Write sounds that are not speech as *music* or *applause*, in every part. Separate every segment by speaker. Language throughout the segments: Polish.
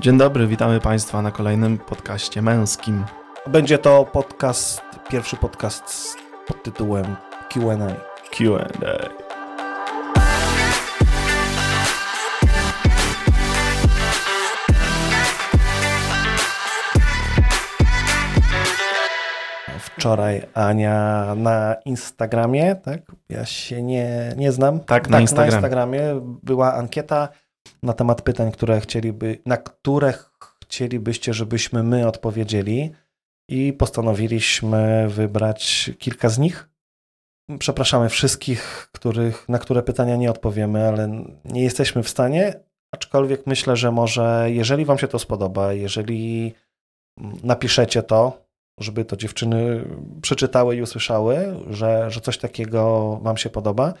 Speaker 1: Dzień dobry, witamy Państwa na kolejnym podcaście męskim.
Speaker 2: Będzie to podcast, pierwszy podcast pod tytułem Q&A.
Speaker 1: Q&A.
Speaker 2: Wczoraj Ania na Instagramie, tak? Ja się nie, nie znam.
Speaker 1: Tak, na Instagramie.
Speaker 2: na Instagramie była ankieta na temat pytań, które chcieliby, na które chcielibyście, żebyśmy my odpowiedzieli i postanowiliśmy wybrać kilka z nich. Przepraszamy wszystkich, których, na które pytania nie odpowiemy, ale nie jesteśmy w stanie, aczkolwiek myślę, że może, jeżeli Wam się to spodoba, jeżeli napiszecie to, żeby to dziewczyny przeczytały i usłyszały, że, że coś takiego Wam się podoba,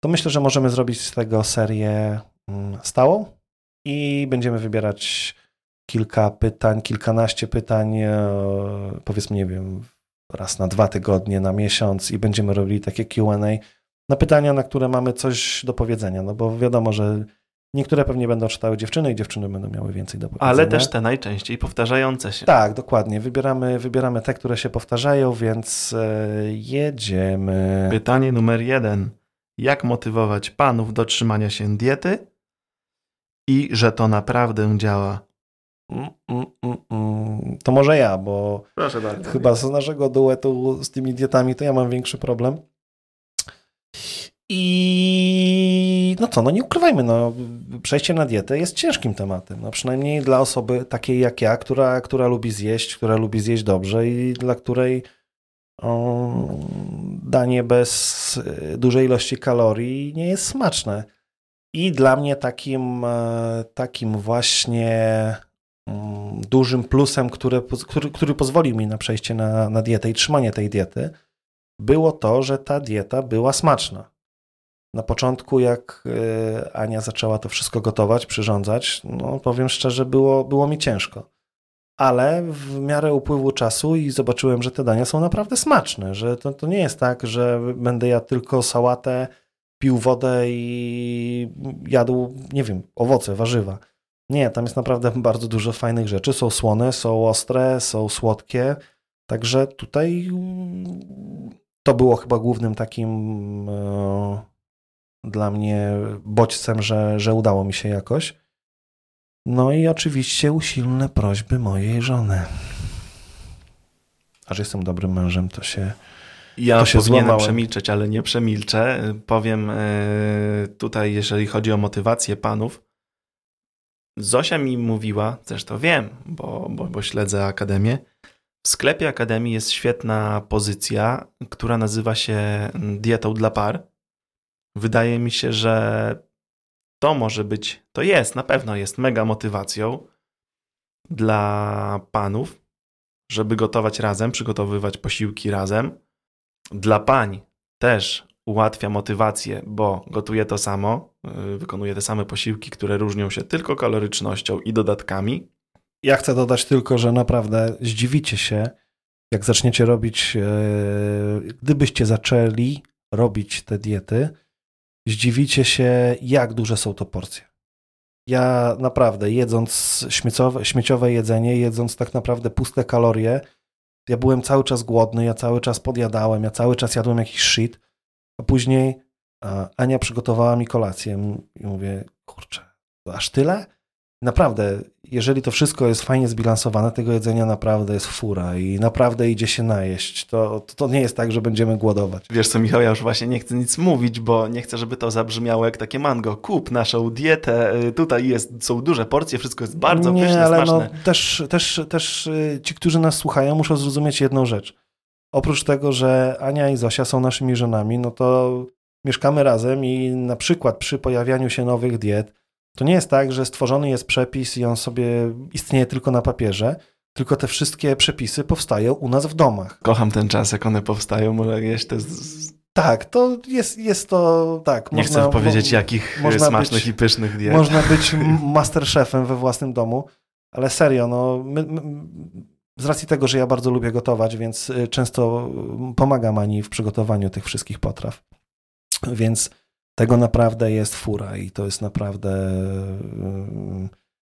Speaker 2: to myślę, że możemy zrobić z tego serię stałą i będziemy wybierać kilka pytań, kilkanaście pytań, e, powiedzmy, nie wiem, raz na dwa tygodnie, na miesiąc i będziemy robili takie QA na pytania, na które mamy coś do powiedzenia. No bo wiadomo, że niektóre pewnie będą czytały dziewczyny i dziewczyny będą miały więcej do powiedzenia.
Speaker 1: Ale też te najczęściej powtarzające się.
Speaker 2: Tak, dokładnie. Wybieramy, wybieramy te, które się powtarzają, więc e, jedziemy.
Speaker 1: Pytanie numer jeden. Jak motywować panów do trzymania się diety i że to naprawdę działa?
Speaker 2: Mm, mm, mm. To może ja, bo
Speaker 1: Proszę bardzo.
Speaker 2: chyba z naszego duetu z tymi dietami to ja mam większy problem. I no co, no nie ukrywajmy, no, przejście na dietę jest ciężkim tematem. No, przynajmniej dla osoby takiej jak ja, która, która lubi zjeść, która lubi zjeść dobrze i dla której o, danie bez e, dużej ilości kalorii nie jest smaczne. I dla mnie takim, e, takim właśnie mm, dużym plusem, który, który, który pozwolił mi na przejście na, na dietę i trzymanie tej diety, było to, że ta dieta była smaczna. Na początku, jak e, Ania zaczęła to wszystko gotować, przyrządzać, no powiem szczerze, było, było mi ciężko. Ale w miarę upływu czasu i zobaczyłem, że te dania są naprawdę smaczne, że to, to nie jest tak, że będę jadł tylko sałatę, pił wodę i jadł, nie wiem, owoce, warzywa. Nie, tam jest naprawdę *laughs* bardzo dużo fajnych rzeczy. Są słone, są ostre, są słodkie. Także tutaj to było chyba głównym takim e, dla mnie bodźcem, że, że udało mi się jakoś. No i oczywiście usilne prośby mojej żony. A że jestem dobrym mężem, to się.
Speaker 1: Ja
Speaker 2: to się
Speaker 1: powinienem
Speaker 2: złamałem.
Speaker 1: przemilczeć, ale nie przemilczę. Powiem e, tutaj, jeżeli chodzi o motywację panów. Zosia mi mówiła, zresztą wiem, bo, bo, bo śledzę Akademię. W sklepie Akademii jest świetna pozycja, która nazywa się dietą dla par. Wydaje mi się, że to może być, to jest, na pewno jest mega motywacją dla panów, żeby gotować razem, przygotowywać posiłki razem. Dla pań też ułatwia motywację, bo gotuje to samo, yy, wykonuje te same posiłki, które różnią się tylko kalorycznością i dodatkami.
Speaker 2: Ja chcę dodać tylko, że naprawdę zdziwicie się, jak zaczniecie robić, e, gdybyście zaczęli robić te diety, zdziwicie się, jak duże są to porcje. Ja naprawdę, jedząc śmieciowe, śmieciowe jedzenie, jedząc tak naprawdę puste kalorie, ja byłem cały czas głodny, ja cały czas podjadałem, ja cały czas jadłem jakiś shit, a później Ania przygotowała mi kolację i mówię, kurczę, aż tyle? Naprawdę, jeżeli to wszystko jest fajnie zbilansowane, tego jedzenia naprawdę jest fura i naprawdę idzie się najeść, to, to, to nie jest tak, że będziemy głodować.
Speaker 1: Wiesz co, Michał, ja już właśnie nie chcę nic mówić, bo nie chcę, żeby to zabrzmiało jak takie mango. Kup naszą dietę, y, tutaj jest, są duże porcje, wszystko jest bardzo
Speaker 2: nie,
Speaker 1: pyszne,
Speaker 2: ale
Speaker 1: smaczne.
Speaker 2: No, też, też, też y, ci, którzy nas słuchają, muszą zrozumieć jedną rzecz. Oprócz tego, że Ania i Zosia są naszymi żonami, no to mieszkamy razem i na przykład przy pojawianiu się nowych diet, to nie jest tak, że stworzony jest przepis i on sobie istnieje tylko na papierze, tylko te wszystkie przepisy powstają u nas w domach.
Speaker 1: Kocham ten czas, jak one powstają, może to jest...
Speaker 2: Tak, to jest, jest to tak.
Speaker 1: Nie chcę powiedzieć, jakich
Speaker 2: można
Speaker 1: smacznych
Speaker 2: być-
Speaker 1: i pysznych diet.
Speaker 2: Można być *laughs* masterchefem we własnym domu, ale serio, no, my, my, z racji tego, że ja bardzo lubię gotować, więc y, często pomagam Ani w przygotowaniu tych wszystkich potraw. Więc tego naprawdę jest fura i to jest naprawdę y,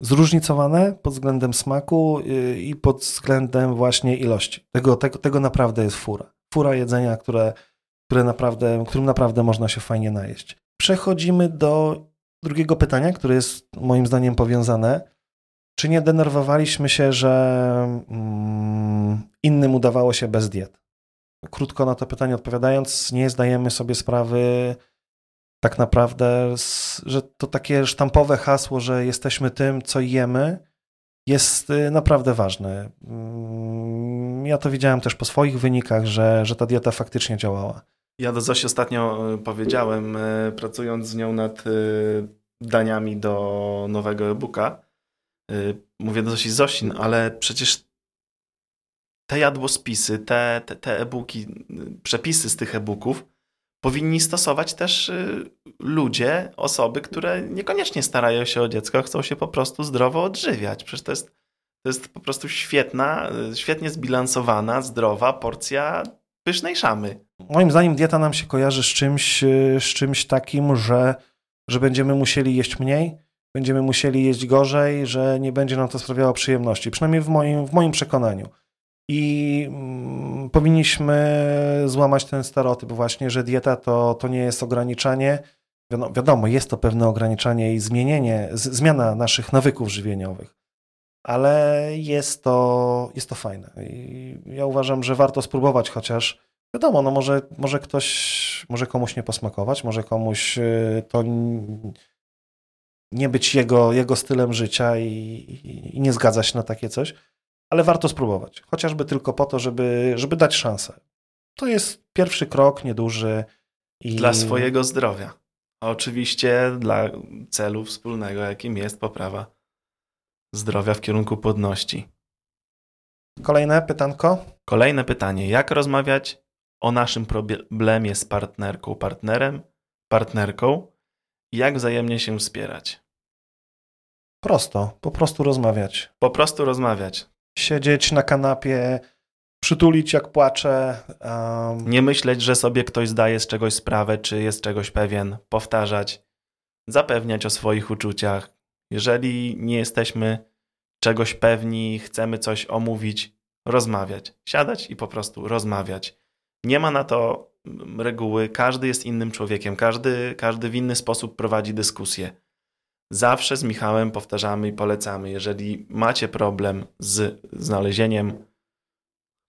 Speaker 2: zróżnicowane pod względem smaku y, i pod względem właśnie ilości. Tego, tego, tego naprawdę jest fura. Fura jedzenia, które, które naprawdę, którym naprawdę można się fajnie najeść. Przechodzimy do drugiego pytania, które jest moim zdaniem powiązane. Czy nie denerwowaliśmy się, że mm, innym udawało się bez diet? Krótko na to pytanie odpowiadając, nie zdajemy sobie sprawy tak naprawdę, że to takie sztampowe hasło, że jesteśmy tym, co jemy, jest y, naprawdę ważne. Mm, ja to widziałem też po swoich wynikach, że, że ta dieta faktycznie działała.
Speaker 1: Ja do Zosi ostatnio y, powiedziałem, y, pracując z nią nad daniami do nowego e-booka, mówię do Zosi, Zosin, ale przecież te jadłospisy, te, te, te e-booki, przepisy z tych e-booków powinni stosować też y, ludzie, osoby, które niekoniecznie starają się o dziecko, chcą się po prostu zdrowo odżywiać. Przecież to jest, to jest po prostu świetna, y, świetnie zbilansowana, zdrowa porcja pysznej szamy.
Speaker 2: Moim zdaniem dieta nam się kojarzy z czymś, y, z czymś takim, że, że będziemy musieli jeść mniej, będziemy musieli jeść gorzej, że nie będzie nam to sprawiało przyjemności. Przynajmniej w moim, w moim przekonaniu. I mm, powinniśmy złamać ten stereotyp właśnie, że dieta to, to nie jest ograniczanie. wiadomo, jest to pewne ograniczanie i zmienienie, zmiana naszych nawyków żywieniowych, ale jest to, jest to fajne. I ja uważam, że warto spróbować, chociaż wiadomo, no może, może ktoś, może komuś nie posmakować, może komuś y, to nie być jego, jego stylem życia i, i nie zgadza się na takie coś ale warto spróbować. Chociażby tylko po to, żeby, żeby dać szansę. To jest pierwszy krok, nieduży.
Speaker 1: I... Dla swojego zdrowia. A oczywiście dla celu wspólnego, jakim jest poprawa zdrowia w kierunku płodności.
Speaker 2: Kolejne pytanko?
Speaker 1: Kolejne pytanie. Jak rozmawiać o naszym problemie z partnerką, partnerem, partnerką jak wzajemnie się wspierać?
Speaker 2: Prosto, po prostu rozmawiać.
Speaker 1: Po prostu rozmawiać
Speaker 2: siedzieć na kanapie, przytulić jak płaczę.
Speaker 1: Um... Nie myśleć, że sobie ktoś zdaje z czegoś sprawę, czy jest czegoś pewien, powtarzać, zapewniać o swoich uczuciach. Jeżeli nie jesteśmy czegoś pewni, chcemy coś omówić, rozmawiać, siadać i po prostu rozmawiać. Nie ma na to reguły, każdy jest innym człowiekiem, każdy, każdy w inny sposób prowadzi dyskusję. Zawsze z Michałem powtarzamy i polecamy, jeżeli macie problem z znalezieniem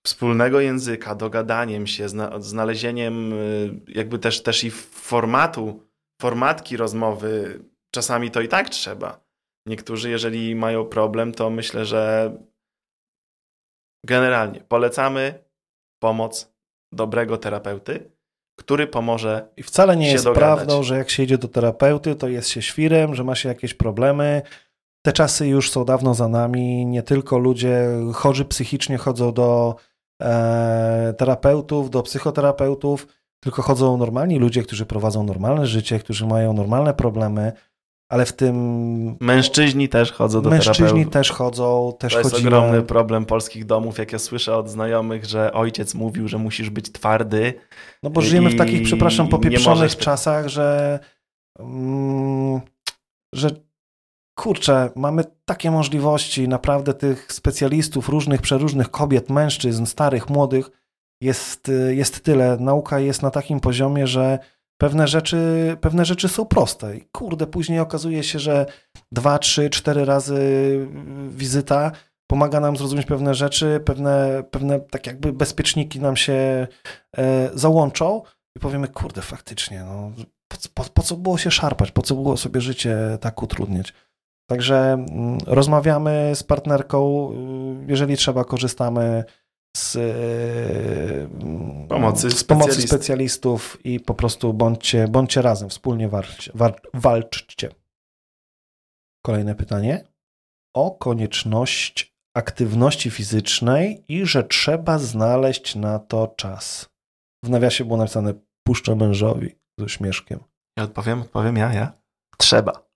Speaker 1: wspólnego języka, dogadaniem się, znalezieniem y, jakby też, też i formatu, formatki rozmowy, czasami to i tak trzeba. Niektórzy, jeżeli mają problem, to myślę, że generalnie polecamy pomoc dobrego terapeuty, który pomoże.
Speaker 2: I wcale nie jest dogadać. prawdą, że jak się idzie do terapeuty, to jest się świrem, że ma się jakieś problemy. Te czasy już są dawno za nami. Nie tylko ludzie chorzy psychicznie chodzą do e, terapeutów, do psychoterapeutów, tylko chodzą normalni ludzie, którzy prowadzą normalne życie, którzy mają normalne problemy ale w tym...
Speaker 1: Mężczyźni też chodzą do
Speaker 2: Mężczyźni terapeutów. też chodzą, też
Speaker 1: To jest chodzimy. ogromny problem polskich domów, jak ja słyszę od znajomych, że ojciec mówił, że musisz być twardy.
Speaker 2: No bo żyjemy w takich, przepraszam, popieprzonych czasach, że... Mm, że kurczę, mamy takie możliwości, naprawdę tych specjalistów, różnych, przeróżnych kobiet, mężczyzn, starych, młodych, jest, jest tyle. Nauka jest na takim poziomie, że pewne rzeczy, pewne rzeczy są proste. I kurde, później okazuje się, że dwa, trzy, cztery razy wizyta pomaga nam zrozumieć pewne rzeczy, pewne, pewne tak jakby bezpieczniki nam się e, załączą i powiemy, kurde, faktycznie, no, po, po, co było się szarpać, po co było sobie życie tak utrudniać. Także mm, rozmawiamy z partnerką, y, jeżeli trzeba, korzystamy z
Speaker 1: e, pomocy,
Speaker 2: z pomocy specjalistów i po prostu bądźcie, bądźcie razem, wspólnie walczcie, walczcie. Kolejne pytanie. O konieczność aktywności fizycznej i że trzeba znaleźć na to czas. W nawiasie było napisane puszczę mężowi z uśmieszkiem.
Speaker 1: Ja odpowiem, odpowiem ja, ja. Trzeba.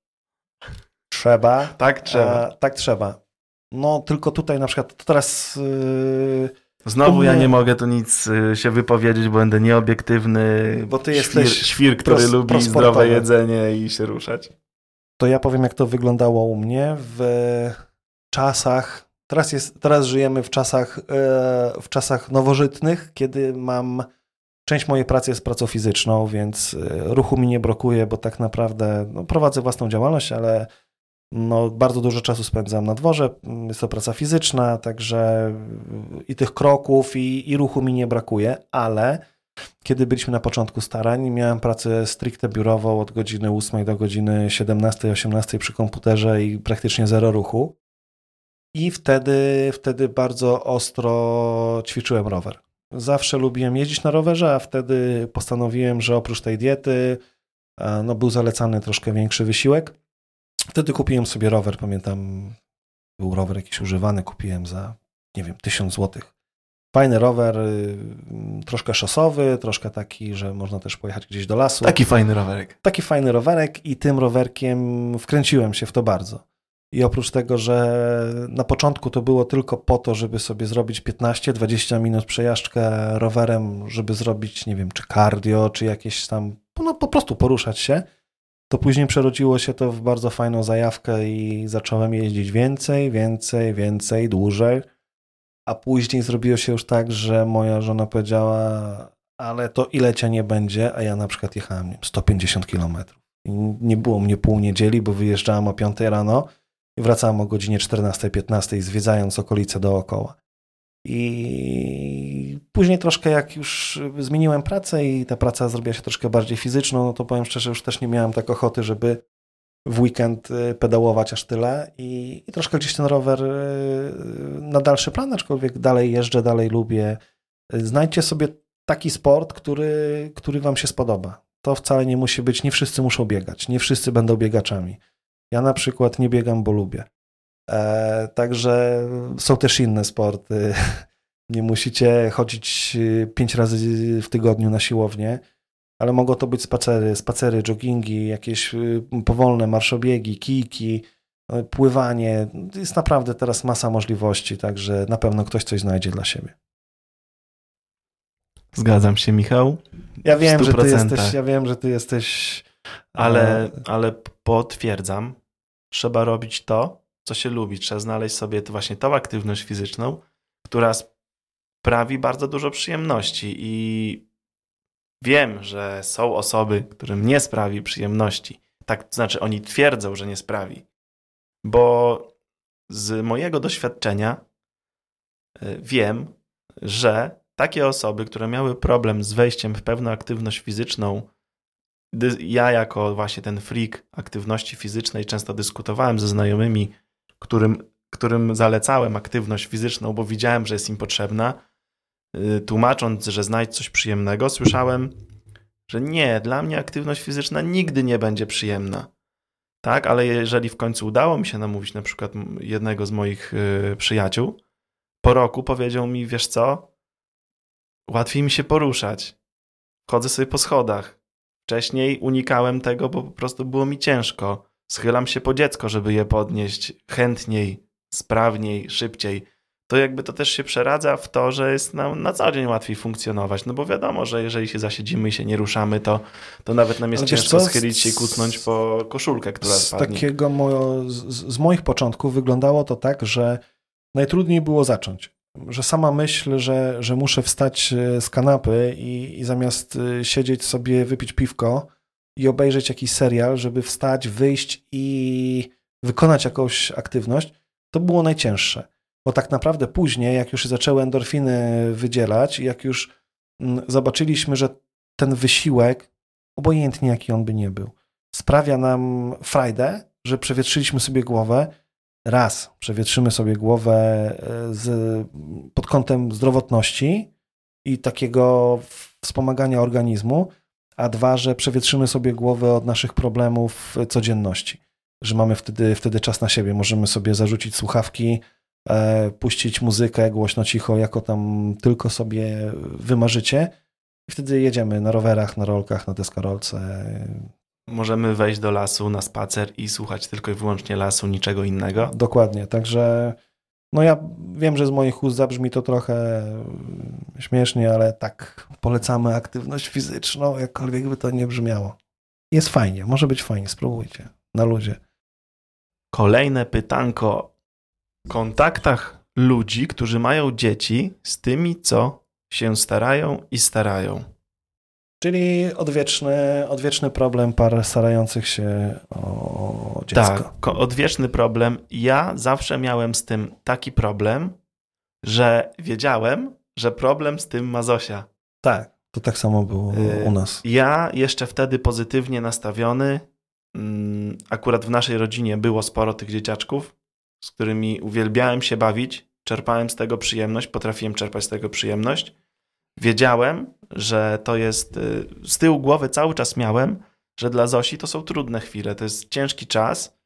Speaker 2: Trzeba.
Speaker 1: Tak, trzeba. A,
Speaker 2: tak, trzeba. No, tylko tutaj na przykład, to teraz yy,
Speaker 1: Znowu ja nie mogę tu nic y, się wypowiedzieć, bo będę nieobiektywny.
Speaker 2: Bo ty jesteś
Speaker 1: świr, świr który lubi zdrowe jedzenie i się ruszać.
Speaker 2: to ja powiem, jak to wyglądało u mnie w czasach. Teraz, jest, teraz żyjemy w czasach, w czasach nowożytnych, kiedy mam Część mojej pracy jest pracą fizyczną, więc e, ruchu mi nie brakuje, bo tak naprawdę no, prowadzę własną działalność, ale no, bardzo dużo czasu spędzam na dworze. Jest to praca fizyczna, także i tych kroków, i, i ruchu mi nie brakuje, ale kiedy byliśmy na początku starań, miałem pracę stricte biurową od godziny 8 do godziny 17-18 przy komputerze i praktycznie zero ruchu. I wtedy, wtedy bardzo ostro ćwiczyłem rower. Zawsze lubiłem jeździć na rowerze, a wtedy postanowiłem, że oprócz tej diety no, był zalecany troszkę większy wysiłek. Wtedy kupiłem sobie rower, pamiętam, był rower jakiś używany, kupiłem za, nie wiem, 1000 złotych. Fajny rower, y, troszkę szosowy, troszkę taki, że można też pojechać gdzieś do lasu.
Speaker 1: Taki fajny rowerek.
Speaker 2: Taki fajny rowerek i tym rowerkiem wkręciłem się w to bardzo. I oprócz tego, że na początku to było tylko po to, żeby sobie zrobić 15-20 minut przejażdżkę rowerem, żeby zrobić, nie wiem, czy cardio, czy jakieś tam, no po prostu poruszać się, to później przerodziło się to w bardzo fajną zajawkę i zacząłem jeździć więcej, więcej, więcej, dłużej. A później zrobiło się już tak, że moja żona powiedziała, ale to ile cię nie będzie, a ja na przykład jechałem nie wiem, 150 kilometrów. Nie było mnie pół niedzieli, bo wyjeżdżałem o 5 rano i wracałem o godzinie 14-15, zwiedzając okolice dookoła. I później troszkę jak już zmieniłem pracę i ta praca zrobiła się troszkę bardziej fizyczną, no to powiem szczerze, już też nie miałem tak ochoty, żeby w weekend y, pedałować aż tyle i, i troszkę gdzieś ten rower y, na dalszy plan, aczkolwiek dalej jeżdżę, dalej lubię. Znajdźcie sobie taki sport, który, który wam się spodoba. To wcale nie musi być, nie wszyscy muszą biegać, nie wszyscy będą biegaczami. Ja na przykład nie biegam, bo lubię. E, także są też inne sporty. *laughs* Nie musicie chodzić y, pięć razy w tygodniu na siłownię, ale mogą to być spacery, spacery, joggingi, jakieś y, powolne marszobiegi, kijki, y, pływanie. Jest naprawdę teraz masa możliwości, także na pewno ktoś coś znajdzie dla siebie.
Speaker 1: Zgadzam się, Michał.
Speaker 2: Ja wiem, że ty jesteś, ja wiem, że ty jesteś
Speaker 1: ale, ale potwierdzam, trzeba robić to, co się lubi. Trzeba znaleźć sobie właśnie tą aktywność fizyczną, która sprawi bardzo dużo przyjemności i wiem, że są osoby, którym nie sprawi przyjemności. Tak, to znaczy oni twierdzą, że nie sprawi. Bo z mojego doświadczenia y, wiem, że takie osoby, które miały problem z wejściem w pewną aktywność fizyczną, ja jako właśnie ten freak aktywności fizycznej często dyskutowałem ze znajomymi, którym, którym zalecałem aktywność fizyczną, bo widziałem, że jest im potrzebna, y, tłumacząc, że znajdź coś przyjemnego, słyszałem, że nie, dla mnie aktywność fizyczna nigdy nie będzie przyjemna. Tak, ale jeżeli w końcu udało mi się namówić na przykład jednego z moich y, przyjaciół, po roku powiedział mi, wiesz co, łatwiej mi się poruszać. Chodzę sobie po schodach. Wcześniej unikałem tego, bo po prostu było mi ciężko. Schylam się po dziecko, żeby je podnieść chętniej, sprawniej, szybciej. To jakby to też się przeradza w to, że jest nam na co dzień łatwiej funkcjonować. No bo wiadomo, że jeżeli się zasiedzimy i się nie ruszamy, to, to nawet nam jest Ale ciężko schylić się i kucnąć po koszulkę, która
Speaker 2: z
Speaker 1: spadnie.
Speaker 2: Takiego z, z moich początków wyglądało to tak, że najtrudniej było zacząć że sama myśl, że, że muszę wstać e, z kanapy i, i zamiast e, siedzieć sobie, wypić piwko i obejrzeć jakiś serial, żeby wstać, wyjść i wykonać jakąś aktywność, to było najcięższe. Bo tak naprawdę później, jak już zaczęły endorfiny wydzielać, jak już mm, zobaczyliśmy, że ten wysiłek, obojętnie jaki on by nie był, sprawia nam frajdę, że przewietrzyliśmy sobie głowę, raz przewietrzymy sobie głowę e, z, pod kątem zdrowotności i takiego wspomagania organizmu, a dwa, że przewietrzymy sobie głowę od naszych problemów codzienności, że mamy wtedy, wtedy czas na siebie, możemy sobie zarzucić słuchawki, e, puścić muzykę głośno, cicho, jako tam tylko sobie wymarzycie. I wtedy jedziemy na rowerach, na rolkach, na deskorolce,
Speaker 1: możemy wejść do lasu na spacer i słuchać tylko i wyłącznie lasu, niczego innego.
Speaker 2: Dokładnie, także no ja wiem, że z moich ust zabrzmi to trochę śmiesznie, ale tak polecamy aktywność fizyczną, jakkolwiek by to nie brzmiało. Jest fajnie, może być fajnie, spróbujcie, na ludzie.
Speaker 1: Kolejne pytanko o kontaktach ludzi, którzy mają dzieci z tymi, co się starają i starają.
Speaker 2: Czyli odwieczny, odwieczny problem par starających się o dziecko.
Speaker 1: Tak, odwieczny problem. Ja zawsze miałem z tym taki problem, że wiedziałem, że problem z tym ma Zosia.
Speaker 2: Tak, to tak samo było
Speaker 1: Y,
Speaker 2: u nas.
Speaker 1: Ja jeszcze wtedy pozytywnie nastawiony. mm, Akurat w naszej rodzinie było sporo tych dzieciaczków, z którymi uwielbiałem się bawić, czerpałem z tego przyjemność, potrafiłem czerpać z tego przyjemność. Wiedziałem, że to jest y, z tyłu głowy cały czas miałem, że dla Zosi to są trudne chwile, to jest ciężki czas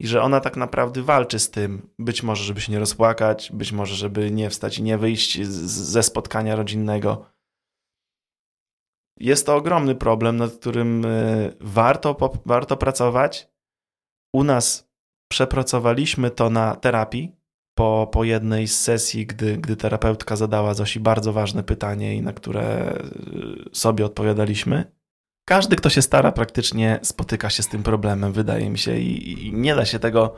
Speaker 1: i że ona tak naprawdę walczy z tym. Być może, żeby się nie rozpłakać, być może, żeby nie wstać i nie wyjść z- ze spotkania rodzinnego. Jest to ogromny problem, nad którym y, warto, warto pracować. U nas przepracowaliśmy to na terapii po, po jednej z sesji, gdy, gdy terapeutka zadała Zosi bardzo ważne pytanie i na które y, sobie odpowiadaliśmy. Każdy, kto się stara, praktycznie spotyka się z tym problemem, wydaje mi się, i, i nie da się tego.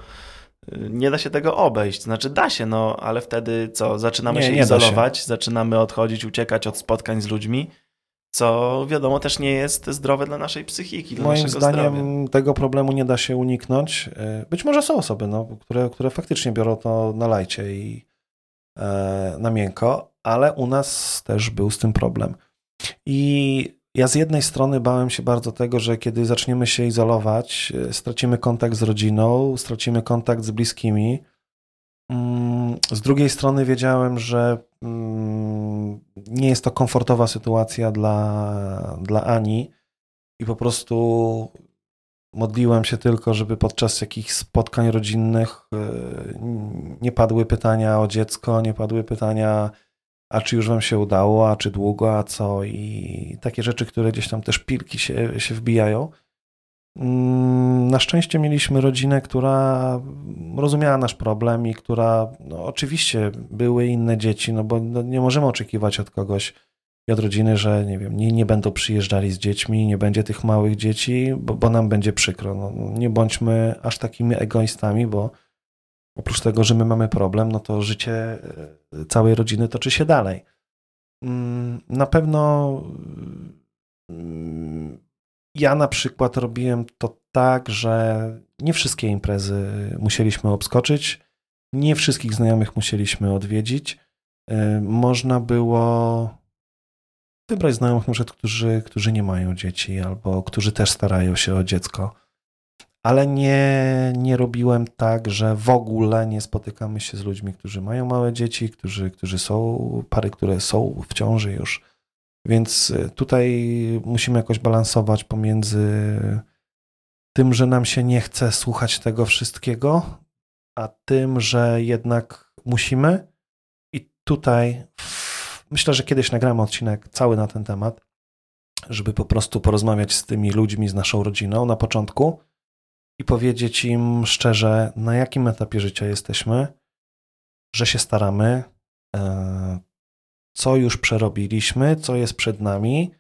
Speaker 1: y, Nie da się tego obejść. Znaczy, da się, no, ale wtedy co? Zaczynamy
Speaker 2: Nie,
Speaker 1: się
Speaker 2: nie da się.
Speaker 1: izolować, zaczynamy odchodzić, uciekać od spotkań z ludźmi, co wiadomo też nie jest zdrowe dla naszej psychiki, dla
Speaker 2: Moim
Speaker 1: naszego
Speaker 2: zdaniem
Speaker 1: zdrowia.
Speaker 2: tego problemu nie da się uniknąć. Y, Być może są osoby, no, które, które faktycznie biorą to na lajcie i e, na miękko, ale u nas też był z tym problem. I ja z jednej strony bałem się bardzo tego, że kiedy zaczniemy się izolować, y, stracimy kontakt z rodziną, stracimy kontakt z bliskimi. Mm, Z drugiej strony wiedziałem, że mm, nie jest to komfortowa sytuacja dla, dla Ani i po prostu modliłem się tylko, żeby podczas jakichś spotkań rodzinnych y, nie padły pytania o dziecko, nie padły pytania, a czy już wam się udało, a czy długo, a co i takie rzeczy, które gdzieś tam też pilki się, się wbijają. Mm, Na szczęście mieliśmy rodzinę, która rozumiała nasz problem i która, no oczywiście były inne dzieci, no bo no nie możemy oczekiwać od kogoś i od rodziny, że nie wiem, nie, nie będą przyjeżdżali z dziećmi, nie będzie tych małych dzieci, bo, bo nam będzie przykro. No, nie bądźmy aż takimi egoistami, bo oprócz tego, że my mamy problem, no to życie e, całej rodziny toczy się dalej. Mm, Na pewno mm, ja na przykład robiłem to tak, że nie wszystkie imprezy musieliśmy obskoczyć, nie wszystkich znajomych musieliśmy odwiedzić. Y, Można było wybrać znajomych, na którzy, którzy nie mają dzieci albo którzy też starają się o dziecko. Ale nie, nie robiłem tak, że w ogóle nie spotykamy się z ludźmi, którzy mają małe dzieci, którzy, którzy są, pary, które są w ciąży już. Więc y, tutaj musimy jakoś balansować pomiędzy tym, że nam się nie chce słuchać tego wszystkiego, a tym, że jednak musimy. I tutaj myślę, że kiedyś nagramy odcinek cały na ten temat, żeby po prostu porozmawiać z tymi ludźmi, z naszą rodziną na początku i powiedzieć im szczerze, na jakim etapie życia jesteśmy, że się staramy, e, co już przerobiliśmy, co jest przed nami.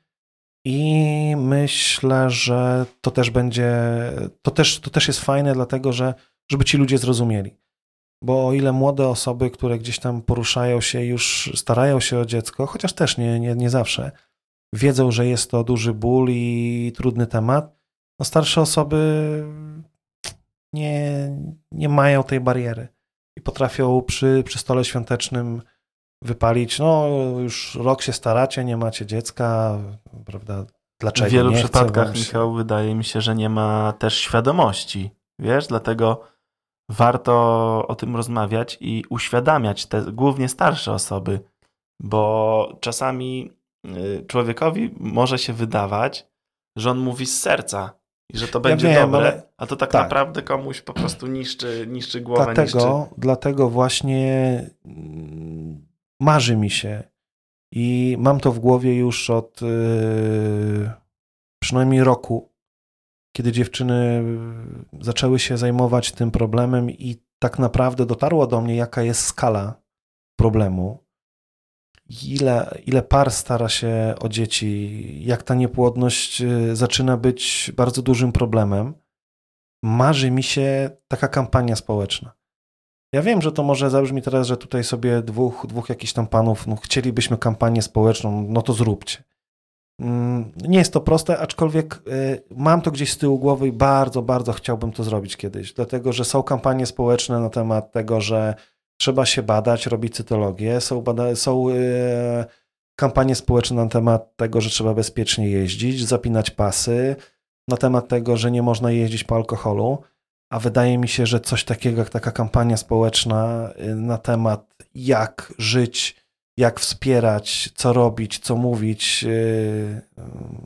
Speaker 2: I myślę, że to też będzie, to też, to też jest fajne, dlatego że, żeby ci ludzie zrozumieli. Bo o ile młode osoby, które gdzieś tam poruszają się, już starają się o dziecko, chociaż też nie, nie, nie zawsze, wiedzą, że jest to duży ból i trudny temat, no starsze osoby nie, nie mają tej bariery i potrafią przy, przy stole świątecznym wypalić, no już rok się staracie, nie macie dziecka, prawda, dlaczego
Speaker 1: W wielu
Speaker 2: nie
Speaker 1: przypadkach,
Speaker 2: się?
Speaker 1: Michał, wydaje mi się, że nie ma też świadomości. Wiesz, dlatego warto o tym rozmawiać i uświadamiać te głównie starsze osoby, bo czasami y, człowiekowi może się wydawać, że on mówi z serca i że to będzie
Speaker 2: wiem,
Speaker 1: dobre,
Speaker 2: ale-
Speaker 1: a to tak,
Speaker 2: tak.
Speaker 1: naprawdę komuś po prostu niszczy, niszczy głowę, niszczy...
Speaker 2: Dlatego, dlatego właśnie mm, marzy mi się i mam to w głowie już od yy, przynajmniej roku, kiedy dziewczyny zaczęły się zajmować tym problemem i tak naprawdę dotarło do mnie, jaka jest skala problemu. Ile, ile par stara się o dzieci, jak ta niepłodność yy, zaczyna być bardzo dużym problemem. marzy mi się taka kampania społeczna. Ja wiem, że to może zabrzmi teraz, że tutaj sobie dwóch, dwóch jakichś tam panów, no chcielibyśmy kampanię społeczną, no to zróbcie. Mm, nie jest to proste, aczkolwiek y, mam to gdzieś z tyłu głowy i bardzo, bardzo chciałbym to zrobić kiedyś, dlatego że są kampanie społeczne na temat tego, że trzeba się badać, robić cytologię, są, bada- są y, kampanie społeczne na temat tego, że trzeba bezpiecznie jeździć, zapinać pasy, na temat tego, że nie można jeździć po alkoholu, a wydaje mi się, że coś takiego jak taka kampania społeczna y, na temat jak żyć, jak wspierać, co robić, co mówić y, y,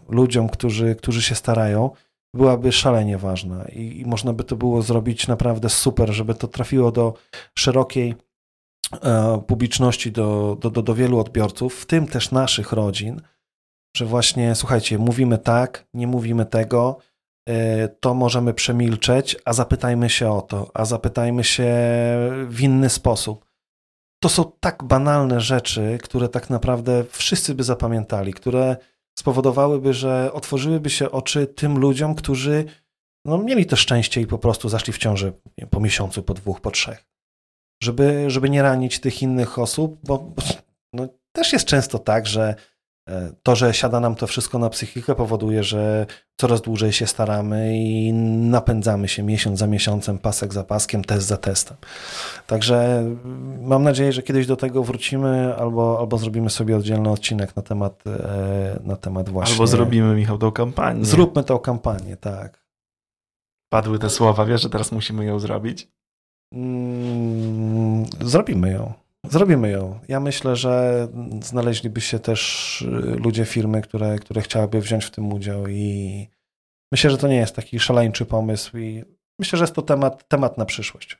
Speaker 2: ludziom, którzy, którzy się starają, byłaby szalenie ważna. I, można by to było zrobić naprawdę super, żeby to trafiło do szerokiej e, publiczności, do, do, do, do wielu odbiorców, w tym też naszych rodzin, że właśnie, słuchajcie, mówimy tak, nie mówimy tego, to możemy przemilczeć, a zapytajmy się o to, a zapytajmy się w inny sposób. To są tak banalne rzeczy, które tak naprawdę wszyscy by zapamiętali, które spowodowałyby, że otworzyłyby się oczy tym ludziom, którzy no, mieli to szczęście i po prostu zaszli w ciąży po miesiącu, po dwóch, po trzech. Żeby, żeby nie ranić tych innych osób, bo no, też jest często tak, że E, to, że siada nam to wszystko na psychikę, powoduje, że coraz dłużej się staramy i napędzamy się miesiąc za miesiącem, pasek za paskiem, test za testem. Także mm, mam nadzieję, że kiedyś do tego wrócimy albo, albo zrobimy sobie oddzielny odcinek na temat, e, na temat właśnie.
Speaker 1: Albo zrobimy, Michał, tą kampanię.
Speaker 2: Zróbmy tą kampanię, tak.
Speaker 1: Padły te słowa, wiesz, że teraz musimy ją zrobić?
Speaker 2: Mm, zrobimy ją. Zrobimy ją. Ja myślę, że znaleźliby się też y, ludzie, firmy, które, które chciałyby wziąć w tym udział i myślę, że to nie jest taki szaleńczy pomysł i myślę, że jest to temat, temat na przyszłość.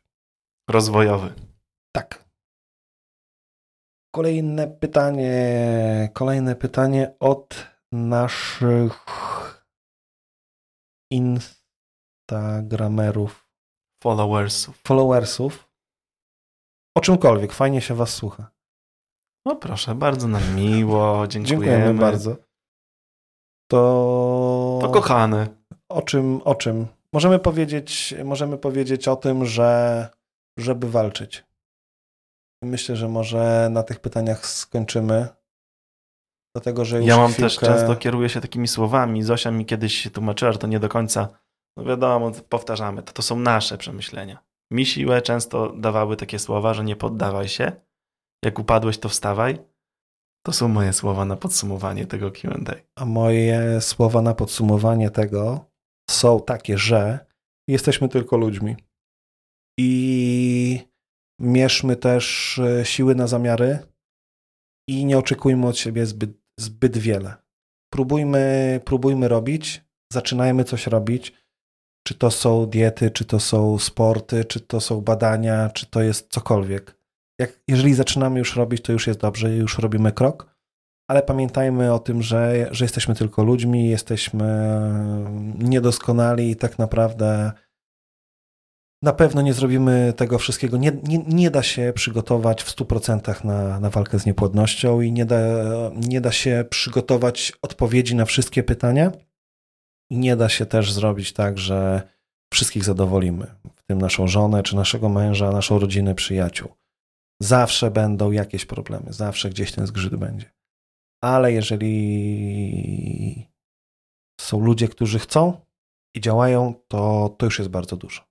Speaker 1: Rozwojowy.
Speaker 2: Tak. Kolejne pytanie, kolejne pytanie od naszych instagramerów.
Speaker 1: Followersów.
Speaker 2: Followersów. O czymkolwiek, fajnie się was słucha.
Speaker 1: No proszę, bardzo nam miło, dziękujemy.
Speaker 2: Dziękujemy bardzo. To...
Speaker 1: To kochany.
Speaker 2: O czym, o czym? Możemy powiedzieć, możemy powiedzieć o tym, że żeby walczyć. Myślę, że może na tych pytaniach skończymy. Dlatego, że już
Speaker 1: Ja mam
Speaker 2: chwilkę...
Speaker 1: też często kieruję się takimi słowami. Zosia mi kiedyś tłumaczyła, że to nie do końca, no wiadomo, powtarzamy, to, to są nasze przemyślenia. Mi siłę często dawały takie słowa, że nie poddawaj się. Jak upadłeś, to wstawaj. To są moje słowa na podsumowanie tego QA.
Speaker 2: A moje słowa na podsumowanie tego są takie, że jesteśmy tylko ludźmi. I mierzmy też e, siły na zamiary i nie oczekujmy od siebie zbyt, zbyt wiele. Próbujmy, próbujmy robić, zaczynajmy coś robić czy to są diety, czy to są sporty, czy to są badania, czy to jest cokolwiek. Jak, jeżeli zaczynamy już robić, to już jest dobrze, już robimy krok, ale pamiętajmy o tym, że, że jesteśmy tylko ludźmi, jesteśmy niedoskonali i tak naprawdę na pewno nie zrobimy tego wszystkiego. Nie, nie, nie da się przygotować w 100% na, na walkę z niepłodnością i nie da, nie da się przygotować odpowiedzi na wszystkie pytania. I nie da się też zrobić tak, że wszystkich zadowolimy, w tym naszą żonę, czy naszego męża, naszą rodzinę, przyjaciół. Zawsze będą jakieś problemy, zawsze gdzieś ten zgrzyt będzie. Ale jeżeli są ludzie, którzy chcą i działają, to, to już jest bardzo dużo.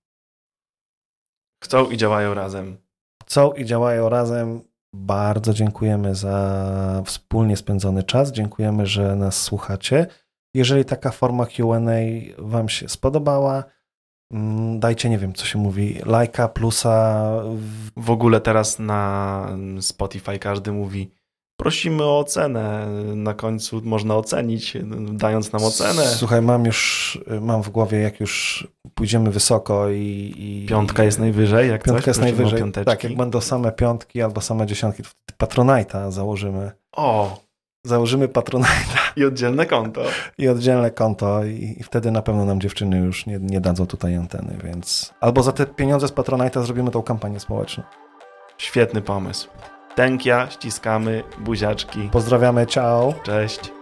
Speaker 1: Chcą i działają razem.
Speaker 2: Chcą i działają razem. Bardzo dziękujemy za wspólnie spędzony czas. Dziękujemy, że nas słuchacie. Jeżeli taka forma QA Wam się spodobała, mm, dajcie, nie wiem, co się mówi, lajka, plusa.
Speaker 1: W ogóle teraz na Spotify każdy mówi, prosimy o ocenę. Na końcu można ocenić, dając nam ocenę.
Speaker 2: Słuchaj, mam już, mam w głowie, jak już pójdziemy wysoko i... i
Speaker 1: piątka jest najwyżej, jak
Speaker 2: Piątka
Speaker 1: coś,
Speaker 2: jest najwyżej. Tak, jak będą same piątki albo same dziesiątki, Patronite'a założymy.
Speaker 1: O,
Speaker 2: Założymy Patronite'a.
Speaker 1: I oddzielne konto.
Speaker 2: I oddzielne konto i, i, wtedy na pewno nam dziewczyny już nie, nie dadzą tutaj anteny, więc... Albo za te pieniądze z Patronite'a zrobimy tą kampanię społeczną.
Speaker 1: Świetny pomysł. Tękia, ściskamy, buziaczki.
Speaker 2: Pozdrawiamy, ciao.
Speaker 1: Cześć.